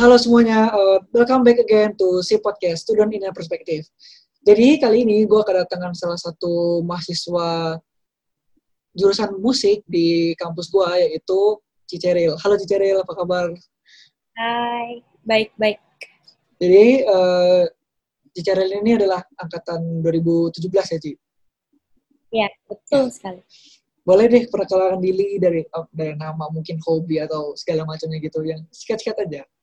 Halo semuanya, uh, welcome back again to si podcast Student in a Perspective. Jadi kali ini gue kedatangan salah satu mahasiswa jurusan musik di kampus gue yaitu Ciceril. Halo Ciceril, apa kabar? Hai, baik-baik. Jadi uh, Ciceril ini adalah angkatan 2017 ya Ci? Ya, betul sekali. Boleh deh perkenalkan diri dari oh, dari nama, mungkin hobi atau segala macamnya gitu yang sikat-sikat aja. Oke,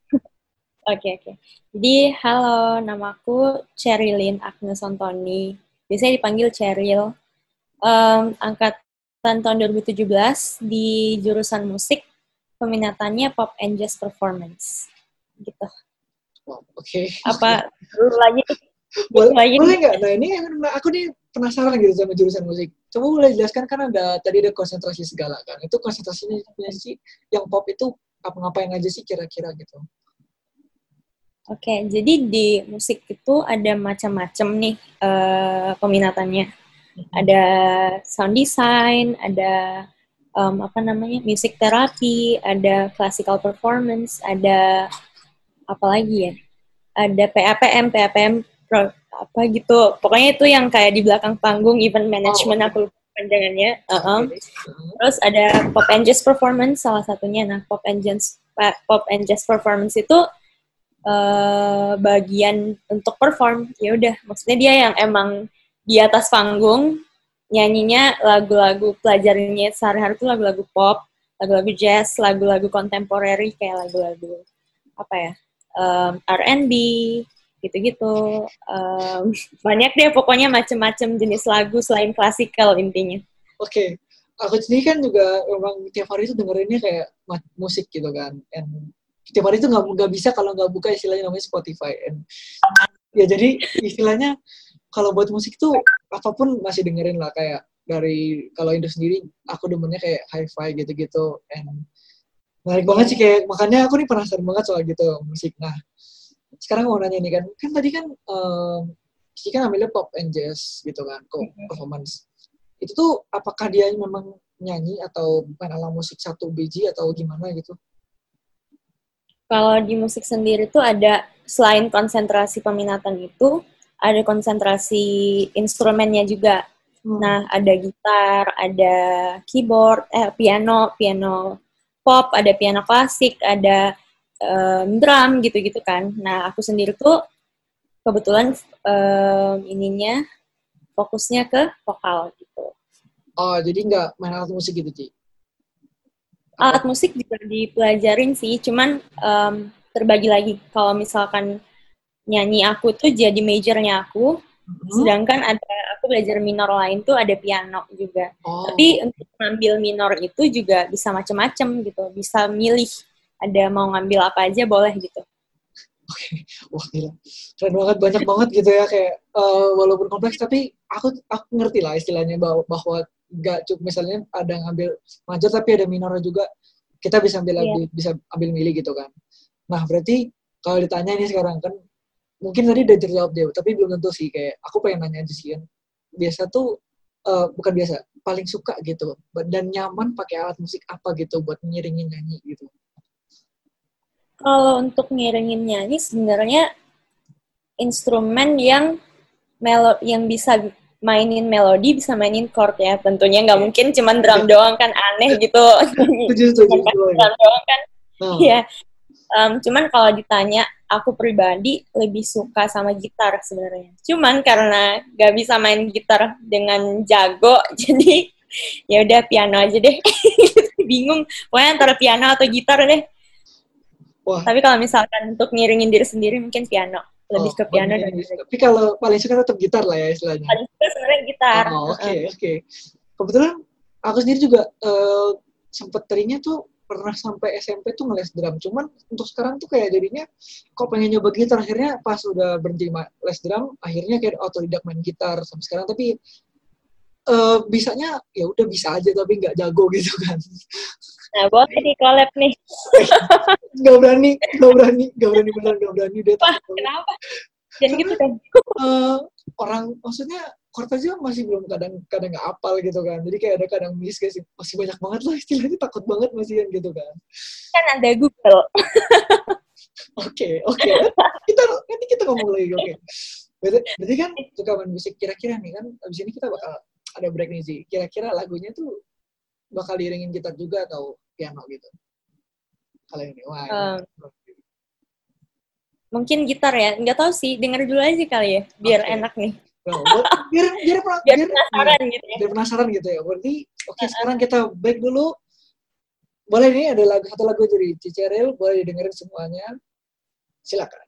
oke. Jadi, halo, namaku Cherilyn Agnes Antoni. Biasanya dipanggil Cheryl. Um, angkatan tahun 2017 di jurusan musik, peminatannya pop and jazz performance. Gitu. Wow, oke. Okay. Apa, dulu lagi? boleh lagi boleh nggak? Nah, ini aku nih penasaran gitu sama jurusan musik. Coba boleh jelaskan, kan ada, tadi ada konsentrasi segala kan. Itu konsentrasinya sih, yang pop itu apa ngapain aja sih kira-kira gitu? Oke, jadi di musik itu ada macam-macam nih uh, peminatannya. Mm-hmm. Ada sound design, ada um, apa namanya music therapy, ada classical performance, ada apa lagi ya? Ada PAPM, PAPM pro, apa gitu. Pokoknya itu yang kayak di belakang panggung event management oh, okay. aku panjangannya. Uh -uh. Terus ada pop and jazz performance salah satunya. Nah, pop and jazz pop and jazz performance itu uh, bagian untuk perform ya udah. Maksudnya dia yang emang di atas panggung nyanyinya lagu-lagu pelajarannya sehari-hari itu lagu-lagu pop lagu-lagu jazz lagu-lagu kontemporeri kayak lagu-lagu apa ya um, R&B gitu-gitu. Um, banyak deh pokoknya macem-macem jenis lagu selain klasikal intinya. Oke okay. aku sendiri kan juga memang tiap hari itu dengerinnya kayak musik gitu kan. And tiap hari itu nggak nggak bisa kalau nggak buka istilahnya namanya Spotify. And ya jadi istilahnya kalau buat musik tuh apa pun masih dengerin lah kayak dari kalau Indo sendiri aku demennya kayak hi-fi gitu-gitu. And menarik banget sih kayak makanya aku nih penasaran banget soal gitu musik. Nah sekarang mau nanya nih kan kan tadi kan um, Kiki kan ambilnya pop and jazz gitu kan kok performance. Itu tuh apakah dia memang nyanyi atau main alat musik satu biji atau gimana gitu kalau di musik sendiri tuh ada selain konsentrasi peminatan itu, ada konsentrasi instrumennya juga. Hmm. Nah, ada gitar, ada keyboard, eh piano, piano pop, ada piano klasik, ada um, drum gitu-gitu kan. Nah, aku sendiri tuh kebetulan um, ininya fokusnya ke vokal gitu. Oh, jadi nggak main alat musik gitu, Ci? Alat musik juga dipelajarin sih, cuman um, terbagi lagi. Kalau misalkan nyanyi aku tuh jadi majornya aku, hmm. sedangkan ada aku belajar minor lain tuh ada piano juga. Oh. Tapi untuk ngambil minor itu juga bisa macam-macam gitu, bisa milih. Ada mau ngambil apa aja boleh gitu. Oke, wah gila, keren banget, banyak banget gitu ya kayak uh, walaupun kompleks tapi aku aku ngerti lah istilahnya bahwa, bahwa nggak cukup misalnya ada ngambil major tapi ada minor juga kita bisa ambil yeah. bisa ambil milih gitu kan. Nah berarti kalau ditanya ini sekarang kan mungkin tadi udah terjawab deh tapi belum tentu sih kayak aku pengen nanya aja sih kan. Biasa tuh uh, bukan biasa paling suka gitu dan nyaman pakai alat musik apa gitu buat ngiringin nyanyi gitu? Kalau untuk ngiringin nyanyi sebenarnya instrumen yang melo yang bisa mainin melodi bisa mainin chord ya tentunya nggak mungkin cuman drum doang kan aneh gitu. Drum doang kan. Oh. ya um, cuman kalau ditanya aku pribadi lebih suka sama gitar sebenarnya. Cuman karena nggak bisa main gitar dengan jago jadi ya udah piano aja deh. Bingung pokoknya antara piano atau gitar deh. Wah. tapi kalau misalkan untuk ngiringin diri sendiri mungkin piano lebih oh, ke piano dan tapi kalau paling suka tetap gitar lah ya istilahnya. Paling suka sebenarnya gitar. Oh, oke okay, oke. Okay. kebetulan aku sendiri juga uh, sempet terinya tuh pernah sampai SMP tuh ngeles drum. Cuman untuk sekarang tuh kayak jadinya kok pengen nyoba gitar. Akhirnya pas udah berhenti les drum akhirnya kayak otodidak main gitar sampai sekarang. Tapi uh, bisanya ya udah bisa aja tapi nggak jago gitu kan Nah, boleh di collab nih. gak berani, gak berani, gak berani benar, gak berani dia. Wah, kenapa? Jangan gitu kan. Uh, orang, maksudnya aja masih belum kadang kadang nggak apal gitu kan. Jadi kayak ada kadang miss guys, masih banyak banget lah istilahnya takut banget masih kan gitu kan. Kan ada Google. Oke, oke. Kita nanti kita ngomong lagi, oke. Berarti, berarti kan suka main musik. Kira-kira nih kan, abis ini kita bakal ada break nih sih. Kira-kira lagunya tuh bakal diiringin gitar juga atau piano gitu? Kalau ini, wah. Um, mungkin gitar ya, nggak tahu sih. Dengar dulu aja kali ya, biar Okay. enak nih. Oh, biar biar biar, Biar penasaran gitu ya. biar penasaran gitu ya. Berarti oke sekarang kita break dulu. Boleh nih ada lagu satu lagu dari Ciceril, boleh didengerin semuanya. Silakan.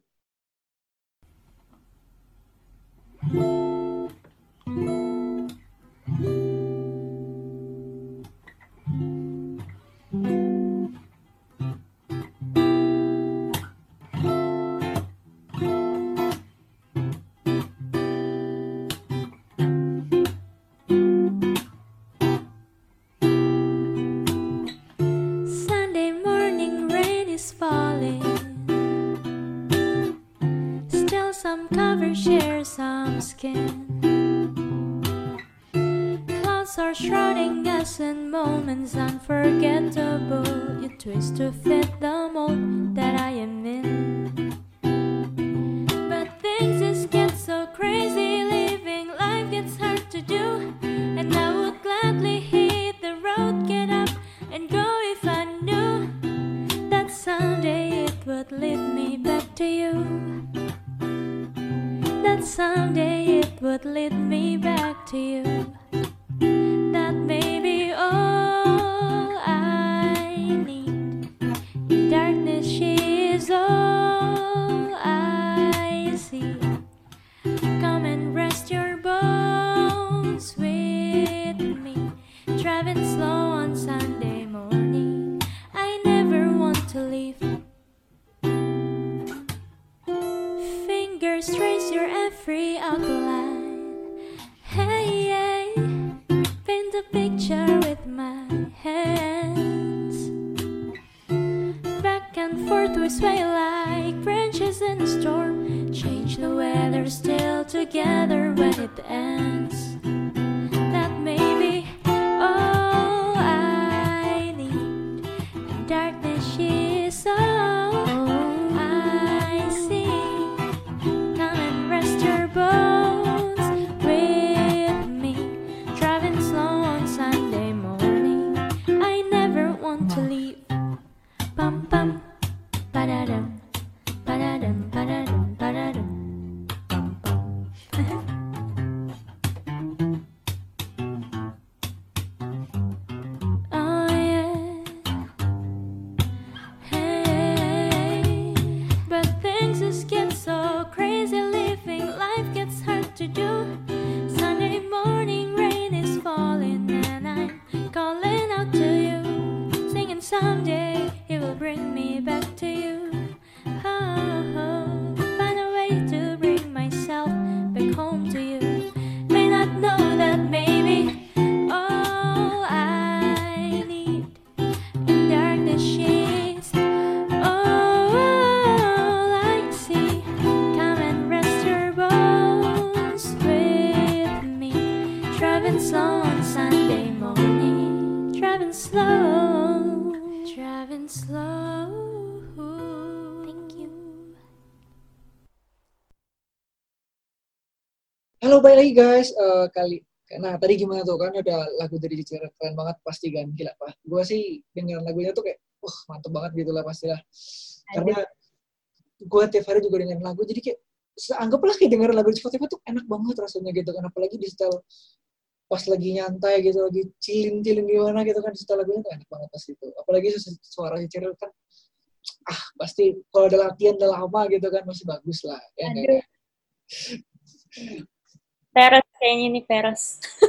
Lagi guys. Eh, kali Nah, tadi gimana tuh kan ada lagu dari Ciceril keren banget pasti kan gila pak. Gue sih dengar lagunya tuh kayak, wah mantep banget gitu lah pastilah. Karena gue tiap hari juga dengerin lagu, jadi kayak anggaplah kayak dengerin lagu di Spotify tuh enak banget rasanya gitu kan. Apalagi di setel pas lagi nyantai gitu, lagi chillin-chillin gimana gitu kan, di setel lagunya tuh enak banget pas itu. Apalagi su- suara Ciceril kan, ah pasti kalau ada latihan udah lama gitu kan masih bagus lah. Ya, Aduh. Peres kayaknya nih peres.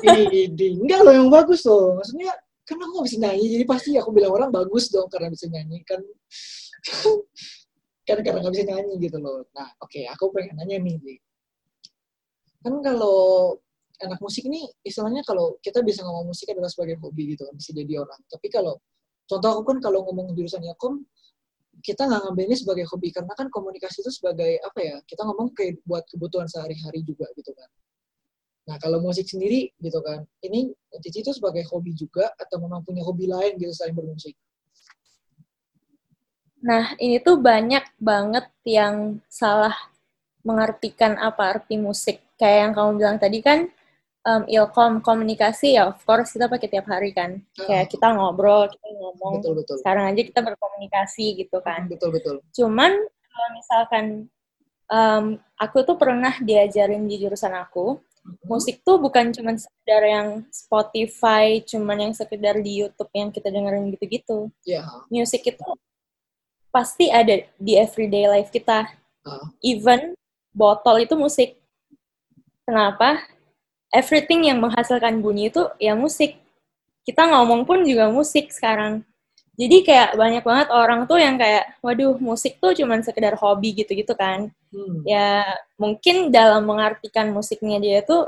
Enggak loh yang bagus loh. Maksudnya kan aku nggak bisa nyanyi, jadi pasti aku bilang orang bagus dong karena bisa nyanyi kan. kan karena nggak bisa nyanyi gitu loh. Nah, oke, aku pengen nanya nih. Kan kalau anak musik ini istilahnya kalau kita bisa ngomong musik adalah sebagai hobi gitu kan, bisa jadi orang. Tapi kalau contoh aku kan kalau ngomong jurusan Yakom, kita nggak ngambilnya sebagai hobi karena kan komunikasi itu sebagai apa ya? Kita ngomong kayak buat kebutuhan sehari-hari juga gitu kan. Nah, kalau musik sendiri gitu kan, ini Cici itu sebagai hobi juga atau memang punya hobi lain gitu selain bermusik? Nah, ini tuh banyak banget yang salah mengartikan apa arti musik. Kayak yang kamu bilang tadi kan, um, ilkom komunikasi ya, of course kita pakai tiap hari kan. Kayak kita ngobrol, kita ngomong. betul betul Sekarang aja kita berkomunikasi gitu kan. betul betul Cuman kalau misalkan um, aku tuh pernah diajarin di jurusan aku, musik tuh bukan cuman sekedar yang Spotify, cuman yang sekedar di YouTube yang kita dengerin gitu-gitu. ya Musik itu pasti ada di everyday life kita. ah, Even botol itu musik. Kenapa? Everything yang menghasilkan bunyi itu ya musik. Kita ngomong pun juga musik sekarang. Jadi kayak banyak banget orang tuh yang kayak, waduh musik tuh cuman sekedar hobi gitu-gitu kan. hmm, Ya mungkin dalam mengartikan musiknya dia tuh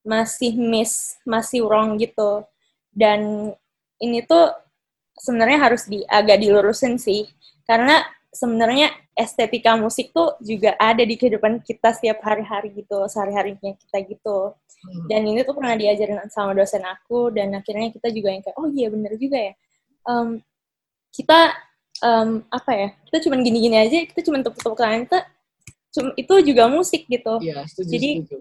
masih miss, masih wrong gitu. Dan ini tuh sebenarnya harus di agak dilurusin sih. Karena sebenarnya estetika musik tuh juga ada di kehidupan kita setiap hari-hari gitu, sehari-harinya kita gitu. hmm. Dan ini tuh pernah diajarin sama dosen aku, dan akhirnya kita juga yang kayak, oh iya bener juga ya. Em, kita, em, apa ya, kita cuman gini-gini aja, kita cuman tepuk-tepuk tangan, kita, itu juga musik gitu. Iya, setuju, Jadi- setuju.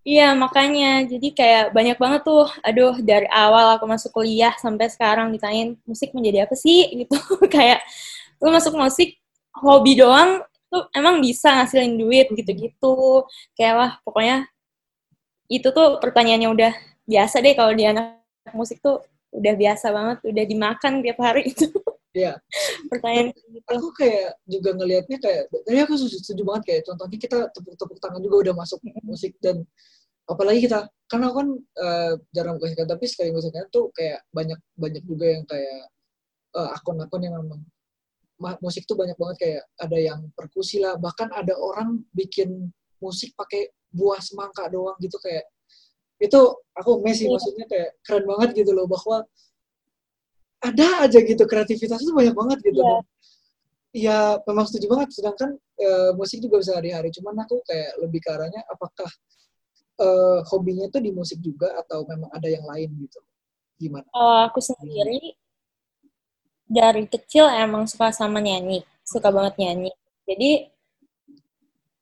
Iya, makanya. Jadi kayak banyak banget tuh, aduh, dari awal aku masuk kuliah sampai sekarang ditanyain, musik menjadi apa sih? Gitu. kayak, lu masuk musik, hobi doang, tuh emang bisa ngasilin duit gitu-gitu. Kayak wah, pokoknya itu tuh pertanyaannya udah biasa deh kalau di anak musik tuh udah biasa banget, udah dimakan tiap hari itu. Iya. Pertanyaan gitu. Aku kayak juga ngelihatnya kayak, tadi aku setuju, banget kayak contohnya kita tepuk-tepuk tangan juga udah masuk musik dan apalagi kita, karena aku kan eh, jarang musiknya, tapi sekali musiknya tuh kayak banyak banyak juga yang kayak eh, akun-akun yang memang ma- musik tuh banyak banget kayak ada yang perkusi lah, bahkan ada orang bikin musik pakai buah semangka doang gitu kayak itu aku amazed sih Iya. maksudnya kayak keren banget gitu loh bahwa ada aja gitu kreativitas itu banyak banget gitu Iya. Dan, ya memang setuju banget sedangkan eh, musik juga bisa hari-hari cuman aku kayak lebih ke arahnya apakah eh, hobinya tuh di musik juga atau memang ada yang lain gitu gimana Kalau aku sendiri dari kecil emang suka sama nyanyi, suka banget nyanyi. Jadi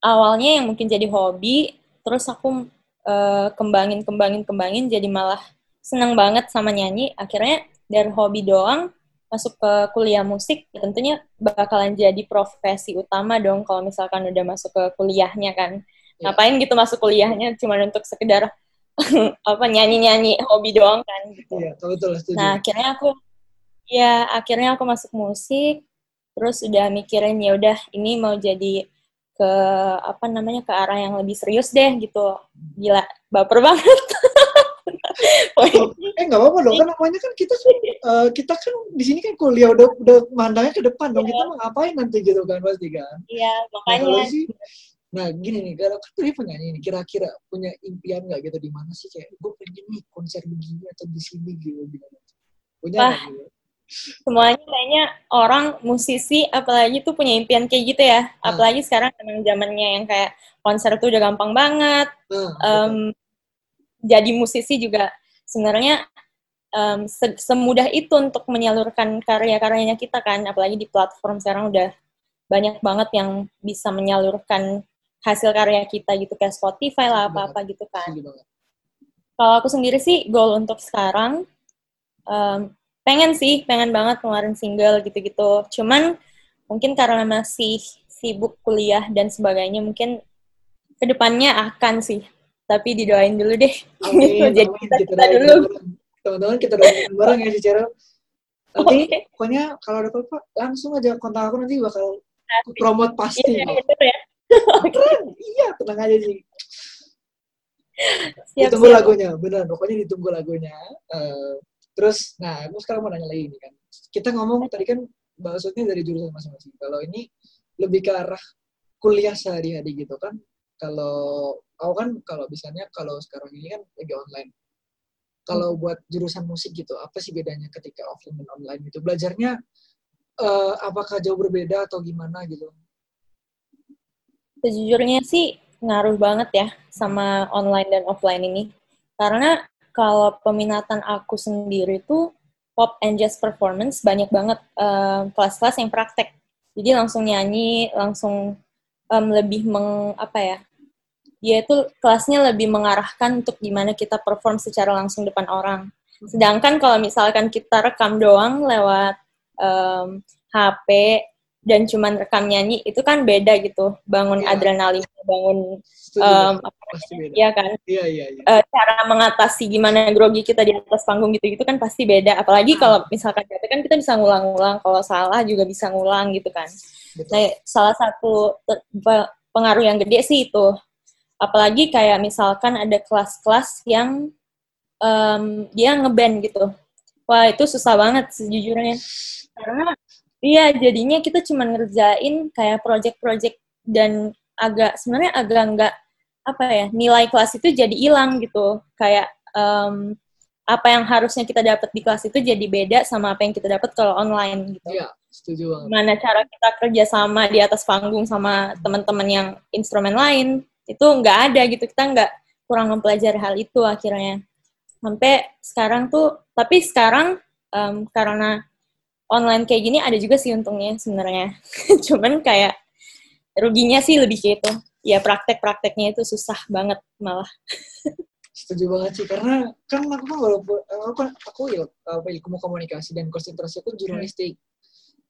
awalnya yang mungkin jadi hobi, terus aku eh, kembangin, kembangin, kembangin, jadi malah seneng banget sama nyanyi. Akhirnya dari hobi doang masuk ke kuliah musik, ya tentunya bakalan jadi profesi utama dong kalau misalkan udah masuk ke kuliahnya kan. Iya. Ngapain gitu masuk kuliahnya cuma untuk sekedar apa nyanyi-nyanyi hobi doang kan gitu. iya betul setuju Nah, akhirnya aku ya akhirnya aku masuk musik terus udah mikirin ya udah ini mau jadi ke apa namanya ke arah yang lebih serius deh gitu. Gila, baper banget. Oh, eh nggak apa-apa dong kan namanya kan kita eh, kita kan di sini kan kuliah udah udah mandangnya ke depan dong kita mau ngapain nanti gitu kan pasti kan Iya, Nah, makanya sih, nah gini nih, kalau kan tadi penyanyi nih, kira-kira punya impian nggak gitu di mana sih kayak gue pengen nih konser begini atau di sini gitu gimana? Punya Wah. gitu? semuanya kayaknya orang musisi apalagi tuh punya impian kayak gitu ya. Hmm. Apalagi sekarang emang zamannya yang kayak konser tuh udah gampang banget. Nah, Em, jadi musisi juga sebenarnya em, se- semudah itu untuk menyalurkan karya-karyanya kita kan. Apalagi di platform sekarang udah banyak banget yang bisa menyalurkan hasil karya kita gitu kayak Spotify lah apa-apa gitu kan. Kalau aku sendiri sih goal untuk sekarang em, pengen sih pengen banget ngeluarin single gitu-gitu. Cuman mungkin karena masih sibuk kuliah dan sebagainya mungkin ke depannya akan sih tapi didoain dulu deh Amin, jadi kita, kita doain dulu. Teman-teman kita doain bareng ya Cheryl. Nanti Oke. pokoknya kalau ada apa-apa langsung aja kontak aku nanti bakal aku promote pasti. iya bener ya Keren, iya tenang aja sih. siap ditunggu siap lagunya, benar. Pokoknya ditunggu lagunya. Eh, terus, nah, aku sekarang mau nanya lagi nih kan. Kita ngomong tadi kan maksudnya dari jurusan masing-masing. Kalau ini lebih ke arah kuliah sehari-hari gitu kan. Kalau aku kan kalau misalnya kalau sekarang ini kan lagi online. Kalau buat jurusan musik gitu, apa sih bedanya ketika offline dan online gitu? Belajarnya eh, apakah jauh berbeda atau gimana gitu? Sejujurnya sih ngaruh banget ya sama online dan offline ini. Karena kalau peminatan aku sendiri tuh pop and jazz performance banyak banget eh, kelas-kelas yang praktek. Jadi langsung nyanyi, langsung em, lebih meng apa ya? Dia itu kelasnya lebih mengarahkan untuk gimana kita perform secara langsung depan orang. Sedangkan kalau misalkan kita rekam doang lewat em, HP dan cuman rekam nyanyi itu kan beda gitu. Bangun Iya. adrenalin, bangun Setuju, pasti beda. ya kan Iya, iya, iya. eh, cara mengatasi gimana grogi kita di atas panggung gitu-gitu kan pasti beda. Apalagi Hmm. kalau misalkan capek kan kita bisa ngulang-ngulang, kalau salah juga bisa ngulang gitu kan. Betul. Nah, salah satu pe- pengaruh yang gede sih itu. Apalagi kayak misalkan ada kelas-kelas yang em, dia ngeband gitu. Wah, itu susah banget sejujurnya. Karena iya jadinya kita cuma ngerjain kayak project-project dan agak sebenarnya agak enggak apa ya nilai kelas itu jadi hilang gitu kayak em, apa yang harusnya kita dapat di kelas itu jadi beda sama apa yang kita dapat kalau online gitu Iya, setuju banget. gimana cara kita kerja sama di atas panggung sama teman-teman yang instrumen lain itu nggak ada gitu kita nggak kurang mempelajari hal itu akhirnya sampai sekarang tuh tapi sekarang em, karena online kayak gini ada juga sih untungnya sebenarnya cuman kayak ruginya sih lebih gitu ya praktek-prakteknya itu susah banget malah Setuju banget sih karena kan aku kan walaupun aku kan aku ya apa ilmu komunikasi dan konsentrasi aku jurnalistik.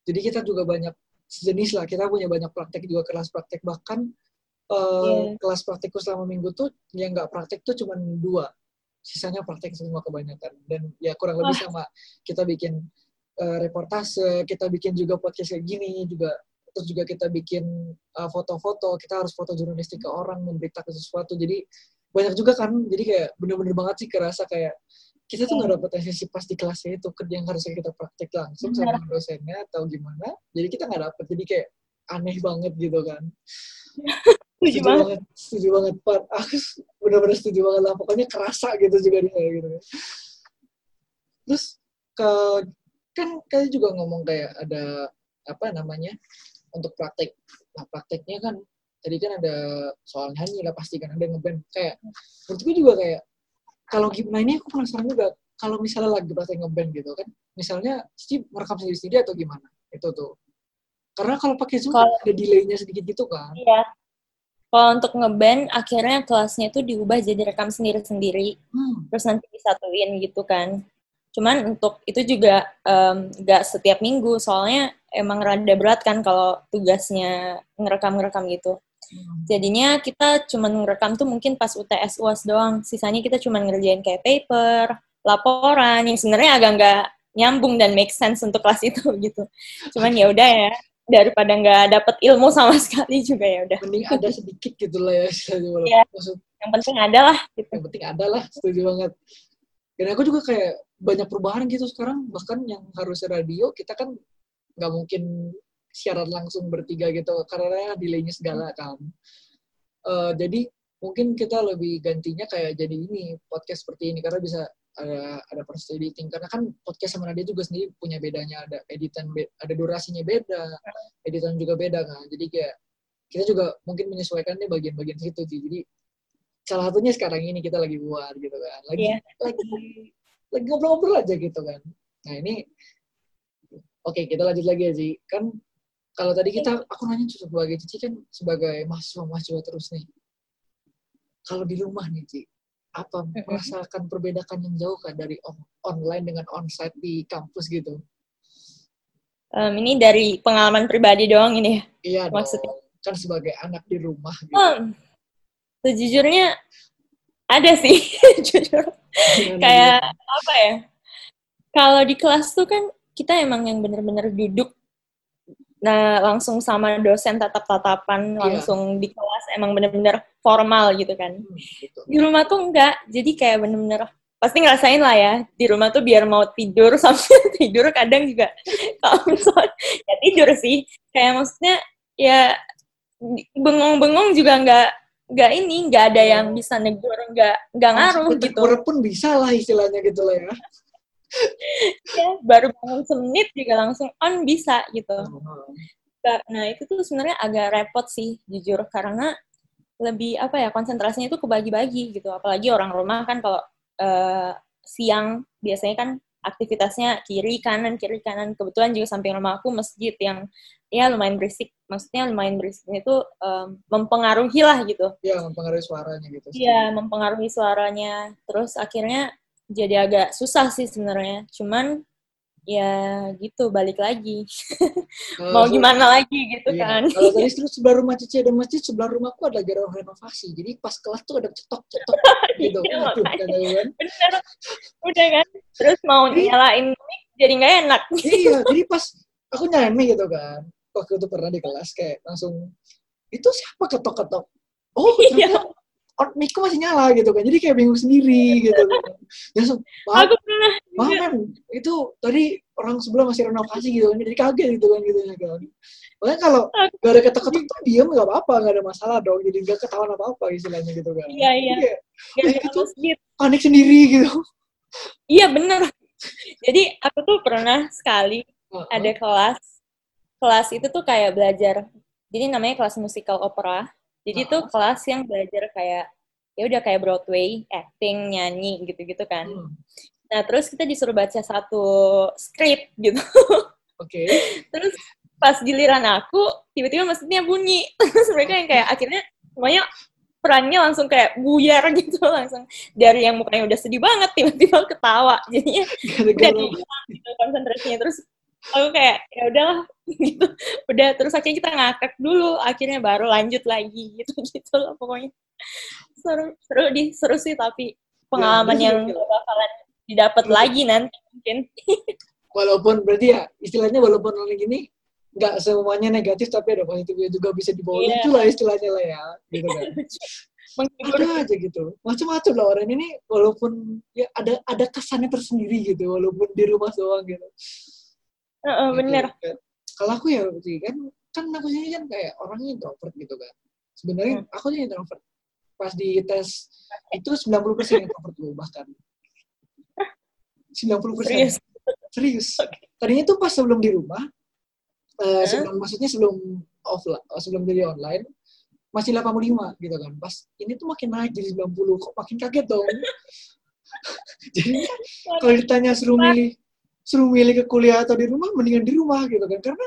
Jadi kita juga banyak sejenis lah. Kita punya banyak praktek juga kelas praktek bahkan eh, Iya. kelas praktikku selama minggu tuh yang nggak praktek tuh cuma dua. Sisanya praktek semua kebanyakan dan ya kurang lebih sama kita bikin eh, reportase, kita bikin juga podcast kayak gini juga terus juga kita bikin uh, foto-foto, kita harus foto jurnalistik ke orang, memberitakan sesuatu. Jadi banyak juga kan, jadi kayak bener-bener banget sih kerasa kayak kita tuh nggak dapet sesi pas di kelasnya itu kerja yang harusnya kita praktek langsung sama dosennya atau gimana. Jadi kita nggak dapet, jadi kayak aneh banget gitu kan. Setuju banget. banget, setuju banget. Pak. Aku bener-bener setuju banget lah. Pokoknya kerasa gitu juga di saya gitu. Terus ke kan kalian juga ngomong kayak ada apa namanya untuk praktek. Nah prakteknya kan tadi kan ada soal nyanyi lah pasti kan ada ngeband kayak menurutku juga kayak kalau gimana ini aku penasaran juga kalau misalnya lagi praktek ngeband gitu kan misalnya Steve merekam sendiri-sendiri atau gimana itu tuh karena kalau pakai Zoom Kalau- ada delaynya sedikit gitu kan Iya. Kalau untuk ngeband, akhirnya kelasnya itu diubah jadi rekam sendiri-sendiri, hmm. terus nanti disatuin gitu kan. Cuman untuk itu juga em, nggak setiap minggu, soalnya emang rada berat kan kalau tugasnya ngerekam-ngerekam gitu. hmm. Jadinya kita cuman ngerekam tuh mungkin pas UTS UAS doang. Sisanya kita cuman ngerjain kayak paper, laporan yang sebenarnya agak nggak nyambung dan make sense untuk kelas itu gitu. Cuman ya udah ya daripada nggak dapet ilmu sama sekali juga ya udah. mending ada sedikit gitu lah ya Iya. maksud Yang penting ada lah gitu. yang penting ada lah setuju banget dan aku juga kayak banyak perubahan gitu sekarang bahkan yang harusnya radio kita kan nggak mungkin siaran langsung bertiga gitu karena delaynya segala kan Eh, jadi mungkin kita lebih gantinya kayak jadi ini podcast seperti ini karena bisa ada ada proses editing. Karena kan podcast sama radio juga sendiri punya bedanya. Ada editan be- ada durasinya beda. Editan juga beda kan. Jadi kayak kita juga mungkin menyesuaikan nih bagian-bagian situ sih. Jadi salah satunya sekarang ini kita lagi buat gitu kan. Lagi Iya. lagi lagi ngobrol-ngobrol aja gitu kan. Nah ini oke kita lanjut lagi ya Ci kan kalau tadi kita aku nanya sebagai Cici kan sebagai mahasiswa mahasiswa terus nih. Kalau di rumah nih Ci apa merasakan perbedaan yang jauh kan dari on- online dengan onsite di kampus gitu Em, ini dari pengalaman pribadi doang ini ya. iya dong Maksudnya? kan sebagai anak di rumah gitu Hmm, sejujurnya ada sih, jujur. Kayak apa ya? Kalau di kelas tuh kan kita emang yang bener-bener duduk nah langsung sama dosen tatap-tatapan Iya. langsung di kelas emang bener-bener formal gitu kan. Hmm, gitu. Di rumah tuh enggak, jadi kayak bener-bener pasti ngerasain lah ya di rumah tuh biar mau tidur sambil tidur kadang juga kalau misalnya ya tidur sih kayak maksudnya ya bengong-bengong juga nggak nggak ini nggak ada yang bisa negur nggak nggak ngaruh gitu pun bisa lah istilahnya gitu lah ya ya, baru bangun semenit juga langsung on bisa gitu nah itu tuh sebenarnya agak repot sih jujur karena lebih apa ya konsentrasinya itu kebagi-bagi gitu apalagi orang rumah kan kalau eh, siang biasanya kan aktivitasnya kiri kanan kiri kanan kebetulan juga samping rumah aku masjid yang ya lumayan berisik. Maksudnya lumayan berisiknya itu em, mempengaruhi lah gitu. Ya, mempengaruhi suaranya gitu. Iya, mempengaruhi suaranya. Terus akhirnya jadi agak susah sih sebenarnya. Cuman ya gitu balik lagi. Mau so- gimana lagi gitu Iya. kan. Kalau tadi terus sebelah rumah Cici ada masjid, sebelah rumahku ada garang renovasi. Jadi pas kelas tuh ada cetok-cetok gitu. Iya, Aduh, makanya. kata gue kan. Bener. Udah kan. Terus mau nyalain mic jadi nggak enak. Iya, jadi pas aku nyampe gitu kan. Waktu itu pernah di kelas kayak langsung itu siapa ketok-ketok? Oh, Iya. ternyata on mic-ku masih nyala gitu kan. Jadi kayak bingung sendiri gitu kan. Ya, maaf, Aku pernah. maaf Mem, itu tadi orang sebelah masih renovasi gitu kan. Jadi kaget gitu kan gitu kan. Makanya kalau gak ada ketok-ketok tuh diem gak apa-apa, gak ada masalah dong. Jadi gak ketahuan apa-apa istilahnya gitu kan. Iya, iya. Jadi ada gitu. masjid. panik sendiri gitu. Iya bener. Jadi aku tuh pernah sekali ada kelas. Kelas itu tuh kayak belajar. Jadi namanya kelas musikal opera. Jadi tuh kelas yang belajar kayak ya udah kayak Broadway, acting, nyanyi gitu-gitu kan. Hmm, Nah, terus kita disuruh baca satu skrip gitu. Oke. Terus pas giliran aku, tiba-tiba mesinnya bunyi. Terus mereka yang kayak akhirnya semuanya perannya langsung kayak buyar gitu langsung dari yang mukanya udah sedih banget tiba-tiba ketawa jadinya hilang gitu konsentrasinya terus aku kayak ya udahlah gitu. Udah terus akhirnya kita ngakak dulu akhirnya baru lanjut lagi gitu gitu loh pokoknya. Seru seru di seru sih tapi pengalaman terus yang bakalan didapat Terus- lagi nanti mungkin. Walaupun berarti ya istilahnya walaupun orang gini nggak semuanya negatif tapi ada positifnya juga bisa dibawa. Iya. lucu lah istilahnya lah ya gitu kan. Ada aja gitu. Macam-macam lah orang ini walaupun ya ada ada kesannya tersendiri gitu walaupun di rumah doang gitu Heeh, bener. kan. kalau aku ya berarti kan kan aku sini kan kayak orangnya introvert gitu kan sebenarnya Hmm. aku sih introvert. Pas di tes itu 90% introvert gue bahkan. 90% serius? Serius. Tadinya tuh pas sebelum di rumah eh, Hah? sebelum maksudnya sebelum offline sebelum jadi online masih 85 gitu kan. Pas ini tuh makin naik jadi 90 kok makin kaget dong? Jadi kalau ditanya suruh milih suruh milih ke kuliah atau di rumah mendingan di rumah gitu kan. Karena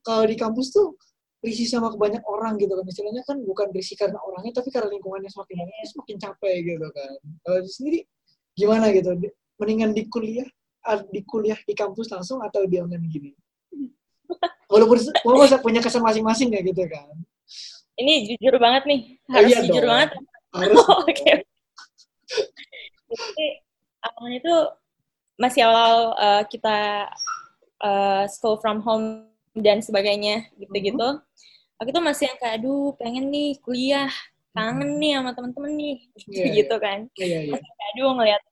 kalau di kampus tuh risih sama kebanyak orang gitu kan. Istilahnya kan bukan risih karena orangnya tapi karena lingkungannya semakin banyak semakin capek gitu kan. Kalau di sendiri gimana gitu? Di- mendingan di kuliah ah, di kuliah di kampus langsung atau di online gini? Walaupun walaupun punya kesan masing-masing ya gitu kan. Ini jujur banget nih. Oh, harus iya jujur dong. banget. Harus. Oh, Oke. Jadi awalnya tuh masih awal uh, kita uh, school from home dan sebagainya gitu-gitu. Aku tuh masih yang kayak aduh pengen nih kuliah, kangen nih sama temen-temen nih Iya, gitu kan. iya iya Masih kayak aduh ngeliat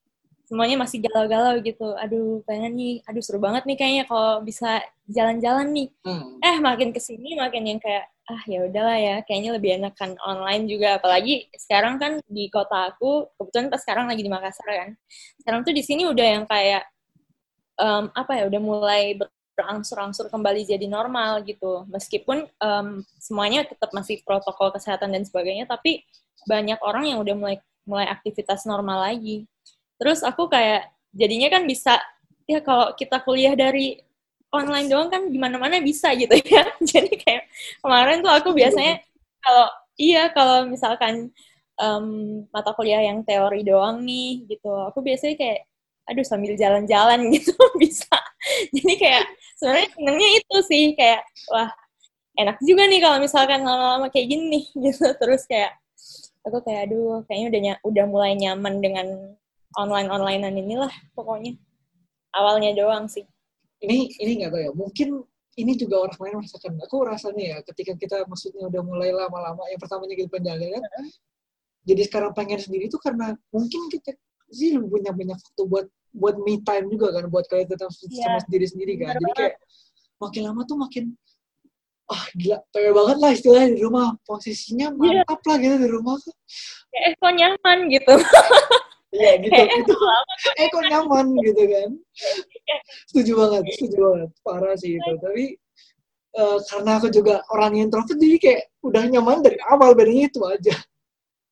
semuanya masih galau-galau gitu. Aduh pengen nih, aduh seru banget nih kayaknya kalau bisa jalan-jalan nih. Hmm. eh makin ke sini makin yang kayak ah ya udahlah ya kayaknya lebih enakan online juga. Apalagi sekarang kan di kota aku kebetulan pas sekarang lagi di Makassar kan. Sekarang tuh di sini udah yang kayak em, apa ya udah mulai ber- berangsur-angsur kembali jadi normal gitu. Meskipun em, semuanya tetap masih protokol kesehatan dan sebagainya tapi banyak orang yang udah mulai mulai aktivitas normal lagi terus aku kayak jadinya kan bisa ya kalau kita kuliah dari online doang kan di mana-mana bisa gitu ya. Jadi kayak kemarin tuh aku biasanya kalau iya kalau misalkan em, mata kuliah yang teori doang nih gitu, aku biasanya kayak aduh sambil jalan-jalan gitu bisa. Jadi kayak sebenarnya senengnya itu sih kayak wah enak juga nih kalau misalkan lama-lama kayak gini nih gitu. Terus kayak aku kayak aduh kayaknya udah udah mulai nyaman dengan online-onlinean inilah pokoknya. Awalnya doang sih. ini ini nggak tahu ya mungkin ini juga orang lain merasakan aku rasanya ya ketika kita maksudnya udah mulai lama-lama yang pertamanya kita penjalan jadi sekarang pengen sendiri itu karena mungkin kita sih punya banyak waktu buat buat me time juga kan buat kalian tetap Iya. sama sendiri sendiri kan Bener jadi kayak makin lama tuh makin ah gila pengen banget lah istilahnya di rumah posisinya Iya. mantap lah gitu di rumah Kayak, eh kok nyaman gitu. iya gitu. Gitu eh kok. nyaman gitu kan. Setuju banget setuju banget. Parah sih itu. Tapi eh, karena aku juga orang introvert jadi kayak udah nyaman dari awal bedanya itu aja.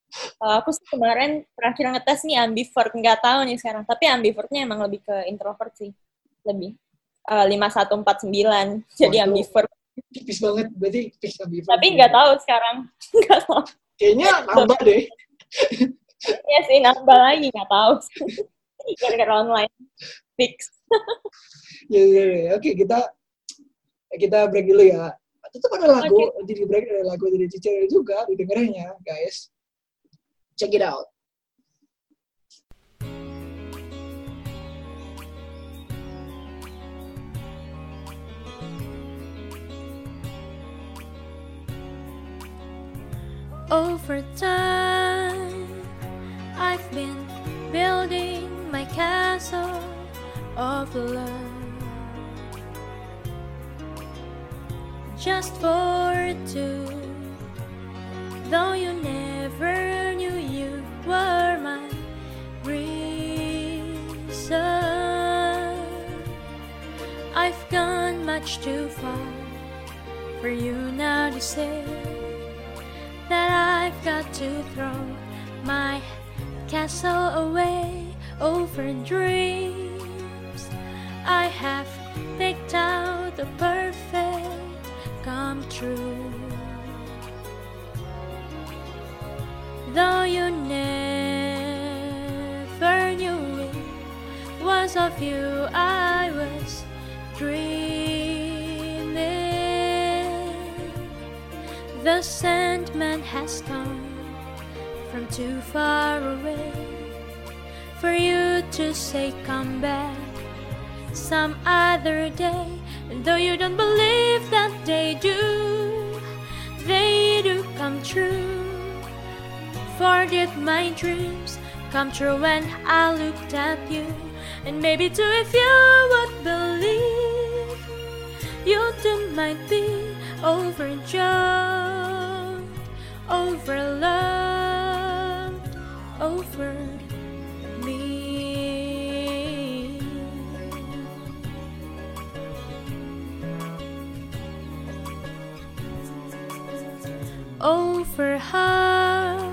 Kalau aku sih kemarin terakhir ngetes nih ambivert, nggak tahu nih sekarang. Tapi ambivertnya emang lebih ke introvert sih, lebih. Eh, 5149, jadi Waduh. ambivert. tipis banget. Berarti fix ambil Tapi nggak tahu sekarang. Nggak tahu. kayaknya nambah deh Iya sih, nambah lagi. Nggak tahu. Gara-gara online. Fix. ya, ya, ya. oke kita kita break dulu ya tetap ada lagu nanti di break ada lagu dari Cicer juga didengarnya guys check it out Over time, I've been building my castle of love. Just for two, though you never knew you were my reason. I've gone much too far for you now to say that I've got to throw my castle away over dreams. I have picked out the perfect come true. Though you never knew it was of you I was dreaming. The Sandman has come from too far away for you to say come back some other day. And though you don't believe that they do, they do come true. For did my dreams come true when I looked at you? And maybe too, if you would believe, you too might be overjoyed, overloved, over me. Over hearts,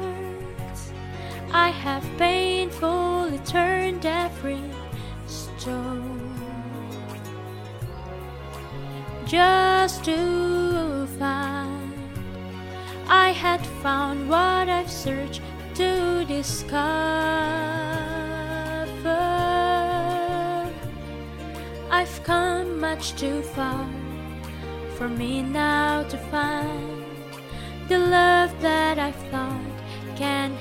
I have painfully turned every stone just to find I had found what I've searched discover. I've come much too far for me now to find the love that I thought can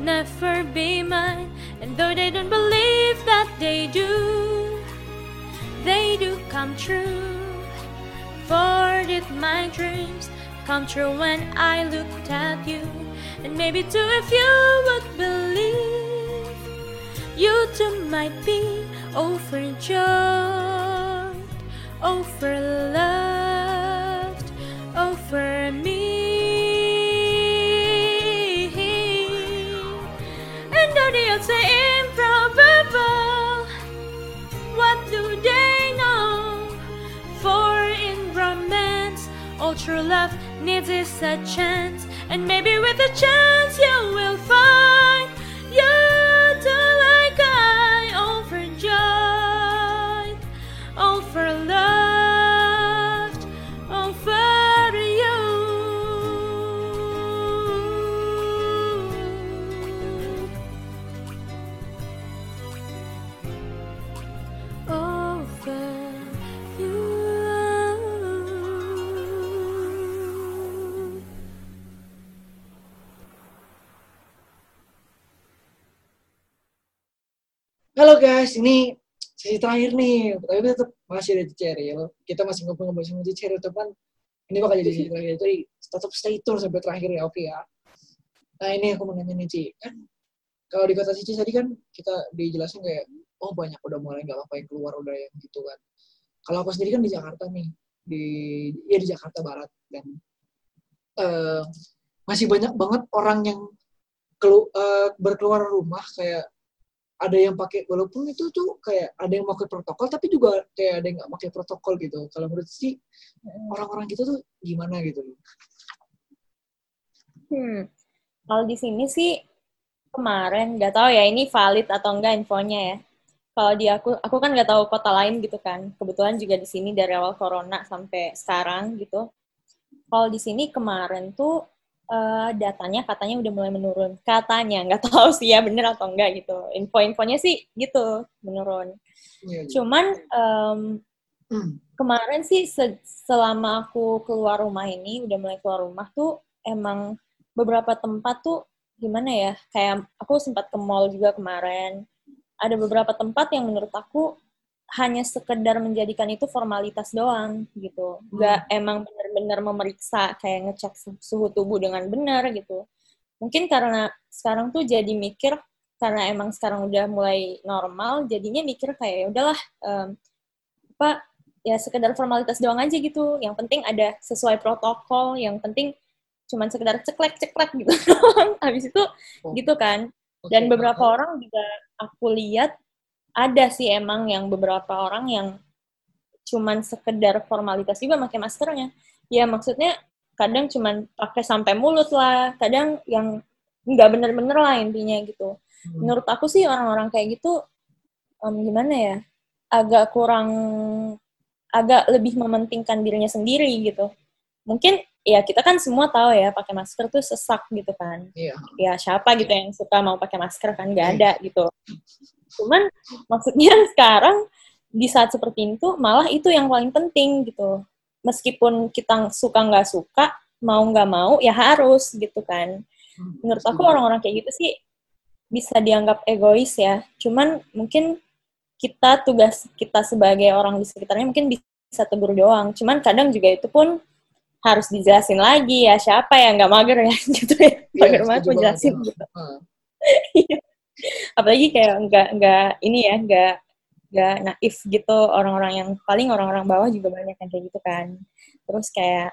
never be mine. And though they don't believe that they do, they do come true. For did my dreams come true when I looked at you? And maybe too, if you would believe, you too might be overjoyed, overloved, over me. And though the odds are improbable, what do they know? For in romance, all true love needs is a chance, and maybe with a chance you will find Guys, ini sesi terakhir nih. Tapi tetap masih ada ya. Kita masih ngobrol-ngobrol sama Cicer, teman. Ini bakal jadi sesi terakhir. Jadi tetap stay tune sampai terakhir ya, oke ya. Nah ini aku mau nanya nih, Ci. Kan kalau di kota Cici tadi kan kita dijelasin kayak, oh banyak udah mulai nggak apa-apa yang keluar udah yang gitu kan. Kalau aku sendiri kan di Jakarta nih, di ya di Jakarta Barat dan eh, masih banyak banget orang yang kelu, eh, berkeluar rumah kayak ada yang pakai walaupun itu tuh kayak ada yang pakai protokol tapi juga kayak ada yang nggak pakai protokol gitu. Kalau menurut sih orang-orang gitu tuh gimana gitu loh. Hmm. Kalau di sini sih kemarin nggak tahu ya ini valid atau enggak infonya ya. kalau di aku aku kan nggak tahu kota lain gitu kan. Kebetulan juga di sini dari awal corona sampai sekarang gitu. Kalau di sini kemarin tuh eh, datanya katanya udah mulai menurun katanya nggak tahu sih ya bener atau enggak gitu info-infonya sih gitu menurun Iya, iya. cuman Hmm. kemarin sih se- selama aku keluar rumah ini udah mulai keluar rumah tuh emang beberapa tempat tuh gimana ya kayak aku sempat ke mall juga kemarin ada beberapa tempat yang menurut aku hanya sekedar menjadikan itu formalitas doang gitu nggak emang bener-bener memeriksa kayak ngecek su- suhu tubuh dengan benar gitu mungkin karena sekarang tuh jadi mikir karena emang sekarang udah mulai normal jadinya mikir kayak ya udahlah em, apa ya sekedar formalitas doang aja gitu. Yang penting ada sesuai protokol, yang penting cuman sekedar ceklek-ceklek gitu doang. Habis itu Oh. gitu kan. Dan beberapa nah, orang juga aku lihat ada sih emang yang beberapa orang yang cuman sekedar formalitas juga pakai maskernya. Ya maksudnya kadang cuman pakai sampai mulut lah, kadang yang nggak bener-bener lah intinya gitu hmm. menurut aku sih orang-orang kayak gitu em, gimana ya agak kurang agak lebih mementingkan dirinya sendiri gitu mungkin ya kita kan semua tahu ya pakai masker tuh sesak gitu kan Iya. ya siapa gitu yang suka mau pakai masker kan nggak ada gitu cuman maksudnya sekarang di saat seperti itu malah itu yang paling penting gitu meskipun kita suka nggak suka mau nggak mau ya harus gitu kan menurut aku setuju. orang-orang kayak gitu sih bisa dianggap egois ya. Cuman mungkin kita tugas kita sebagai orang di sekitarnya mungkin bisa tegur doang. Cuman kadang juga itu pun harus dijelasin lagi ya siapa yang nggak mager ya gitu ya. Iya, Mager banget setuju mau jelasin banget. gitu. Ah, Apalagi kayak nggak nggak ini ya nggak nggak naif gitu orang-orang yang paling orang-orang bawah juga banyak yang kayak gitu kan. Terus kayak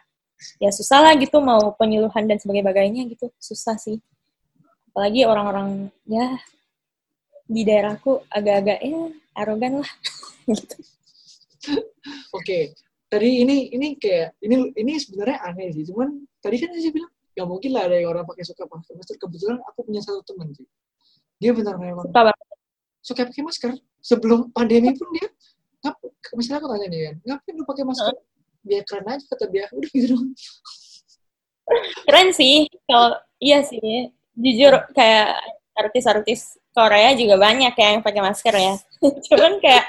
ya susah lah gitu mau penyuluhan dan sebagainya gitu susah sih apalagi orang-orang ya di daerahku agak-agak ya arogan lah gitu. Oke, tadi ini ini kayak ini ini sebenarnya aneh sih. Cuman tadi kan saya bilang nggak mungkin lah ada yang orang pakai suka pakai masker. Kebetulan aku punya satu teman sih. Dia benar memang Suka banget. suka pakai masker. Sebelum pandemi pun dia ngap, misalnya aku tanya nih kan, ngapain lu pakai masker? Biar keren aja kata dia. Udah gitu dong. Keren sih kalau iya sih jujur kayak artis-artis Korea juga banyak ya yang pakai masker ya. Cuman kayak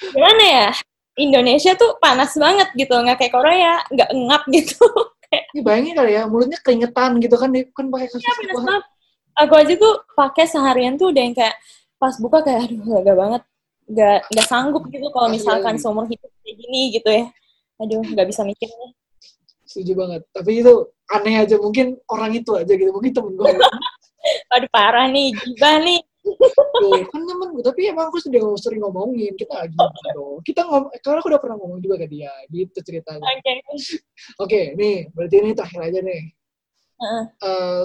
gimana ya? Indonesia tuh panas banget gitu, nggak kayak Korea, nggak ngap gitu. Ini bayangin kali ya, mulutnya keringetan gitu kan, dia kan pakai kasus Iya panas banget. Aku aja tuh pakai seharian tuh udah yang kayak pas buka kayak aduh gak banget, nggak nggak sanggup gitu kalau Asli, misalkan asli. seumur hidup kayak gini gitu ya. Aduh nggak bisa mikirnya. Setuju banget. Tapi itu aneh aja, mungkin orang itu aja gitu, mungkin temen gue. Aduh parah nih, gibah nih. Tuh, kan temen gue, tapi emang aku sudah sering ngomongin, kita lagi gitu. Kita ngom karena aku udah pernah ngomong juga ke dia, gitu ceritanya. Oke. Oke, nih, berarti ini terakhir aja nih. Heeh. Eh,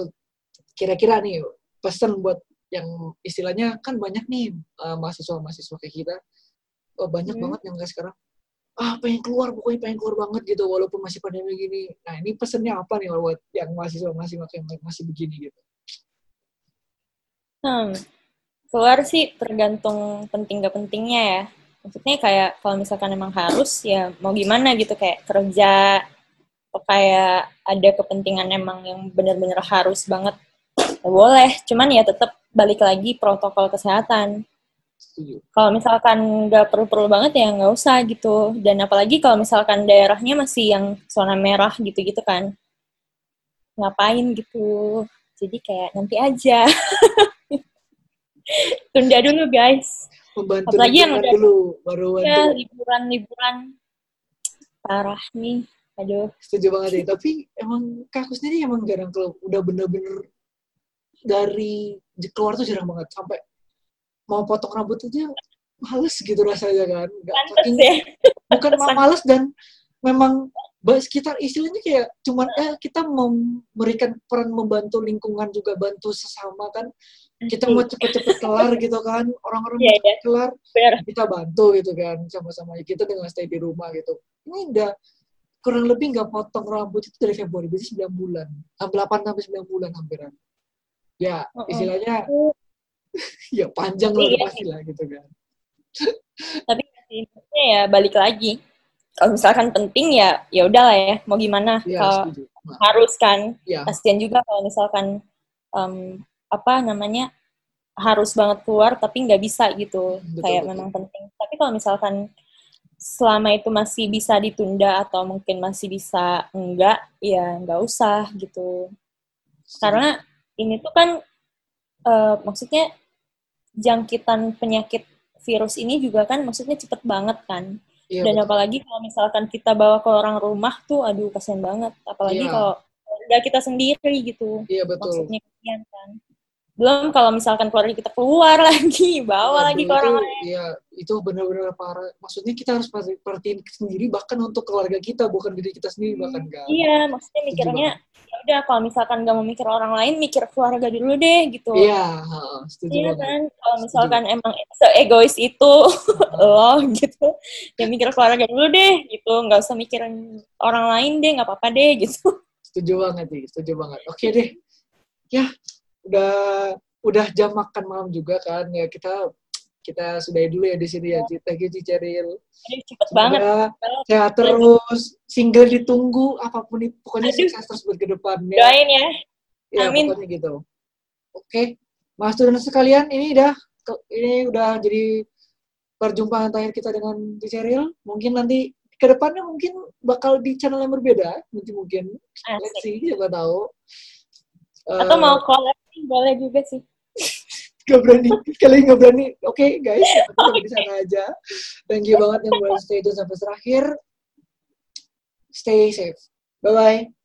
kira-kira nih, pesan buat yang istilahnya kan banyak nih eh, mahasiswa-mahasiswa kayak kita, oh, banyak Hmm. banget yang kayak sekarang, ah pengen keluar, pokoknya pengen keluar banget gitu, walaupun masih pandemi gini. Nah, ini pesannya apa nih buat yang mahasiswa-mahasiswa yang masih begini gitu? Hmm. Keluar sih tergantung penting gak pentingnya ya. Maksudnya kayak kalau misalkan emang harus ya mau gimana gitu kayak kerja atau kayak ada kepentingan emang yang bener-bener harus banget ya boleh. Cuman ya tetap balik lagi protokol kesehatan. Kalau misalkan nggak perlu-perlu banget ya nggak usah gitu. Dan apalagi kalau misalkan daerahnya masih yang zona merah gitu-gitu kan. Ngapain gitu. Jadi kayak nanti aja. Tunda dulu guys. Membantu Apalagi yang udah- dulu, baru. Ya liburan-liburan. Parah nih. Aduh. setuju banget ya tapi emang Kak aku sendiri emang jarang kalau udah bener-bener dari keluar tuh jarang banget sampai mau potong rambut aja males gitu rasanya kan Pantes saking ya. bukan ma- males dan memang sekitar istilahnya kayak cuman eh kita memberikan peran membantu lingkungan juga bantu sesama kan. Kita mau cepet-cepet kelar gitu kan orang-orang Iya, mau cepet kelar Bener. kita bantu gitu kan sama-sama. Kita dengan stay di rumah gitu. Ini udah kurang lebih nggak potong rambut itu dari Februari berarti 9 bulan. 8 sampai 9 bulan hampiran. Ya Mm-mm. istilahnya ya panjang lah Iya. pasti lah gitu kan. Tapi maksudnya ya balik lagi kalau misalkan penting ya ya udahlah ya mau gimana? Iya, kalau. Nah, harus kan? Iya, kasihan juga kalau misalkan em, apa namanya harus banget keluar tapi nggak bisa gitu. Betul, kayak betul. memang penting. Tapi kalau misalkan selama itu masih bisa ditunda atau mungkin masih bisa enggak ya nggak usah gitu. Karena ini tuh kan eh, maksudnya jangkitan penyakit virus ini juga kan maksudnya cepet banget kan Iya, dan betul. apalagi kalau misalkan kita bawa ke orang rumah tuh aduh kasihan banget apalagi Iya. kalau keluarga kita sendiri gitu Iya, betul. maksudnya kasihan kan belum kalau misalkan keluarga kita keluar lagi bawa lagi ke orang lain Iya, itu benar-benar parah. Maksudnya kita harus perhati- perhatiin sendiri bahkan untuk keluarga kita, bukan diri kita sendiri bahkan kan. iya maksudnya mikirnya ya udah kalau misalkan gak mau mikir orang lain mikir keluarga dulu deh gitu Iya, setuju Iya kan, kalau misalkan emang se-egois itu lo gitu, ya mikir keluarga dulu deh gitu, nggak usah mikirin orang lain deh, nggak apa-apa deh gitu. Setuju banget nih, setuju banget. Oke deh. Ya, udah udah jam makan malam juga kan. Ya kita kita sudahi dulu ya di sini ya. Thank you Ciceril. Aduh, cepet banget. Sehat terus, single ditunggu, apa pun itu, pokoknya Aduh. sukses terus buat ke depannya. Doain ya. Ya, Amin. pokoknya gitu. Oke, Mas student sekalian, ini udah ini udah jadi perjumpaan terakhir kita dengan Ciceril. Mungkin nanti ke depannya mungkin bakal di channel yang berbeda, mungkin mungkin. Let's Asik. see, siapa tahu. Atau Eh, mau collab sih, boleh juga sih. Gak berani, kalian gak berani. Oke guys, kita di sana aja. Thank you banget yang udah stay tune sampai terakhir. Stay safe. Bye-bye.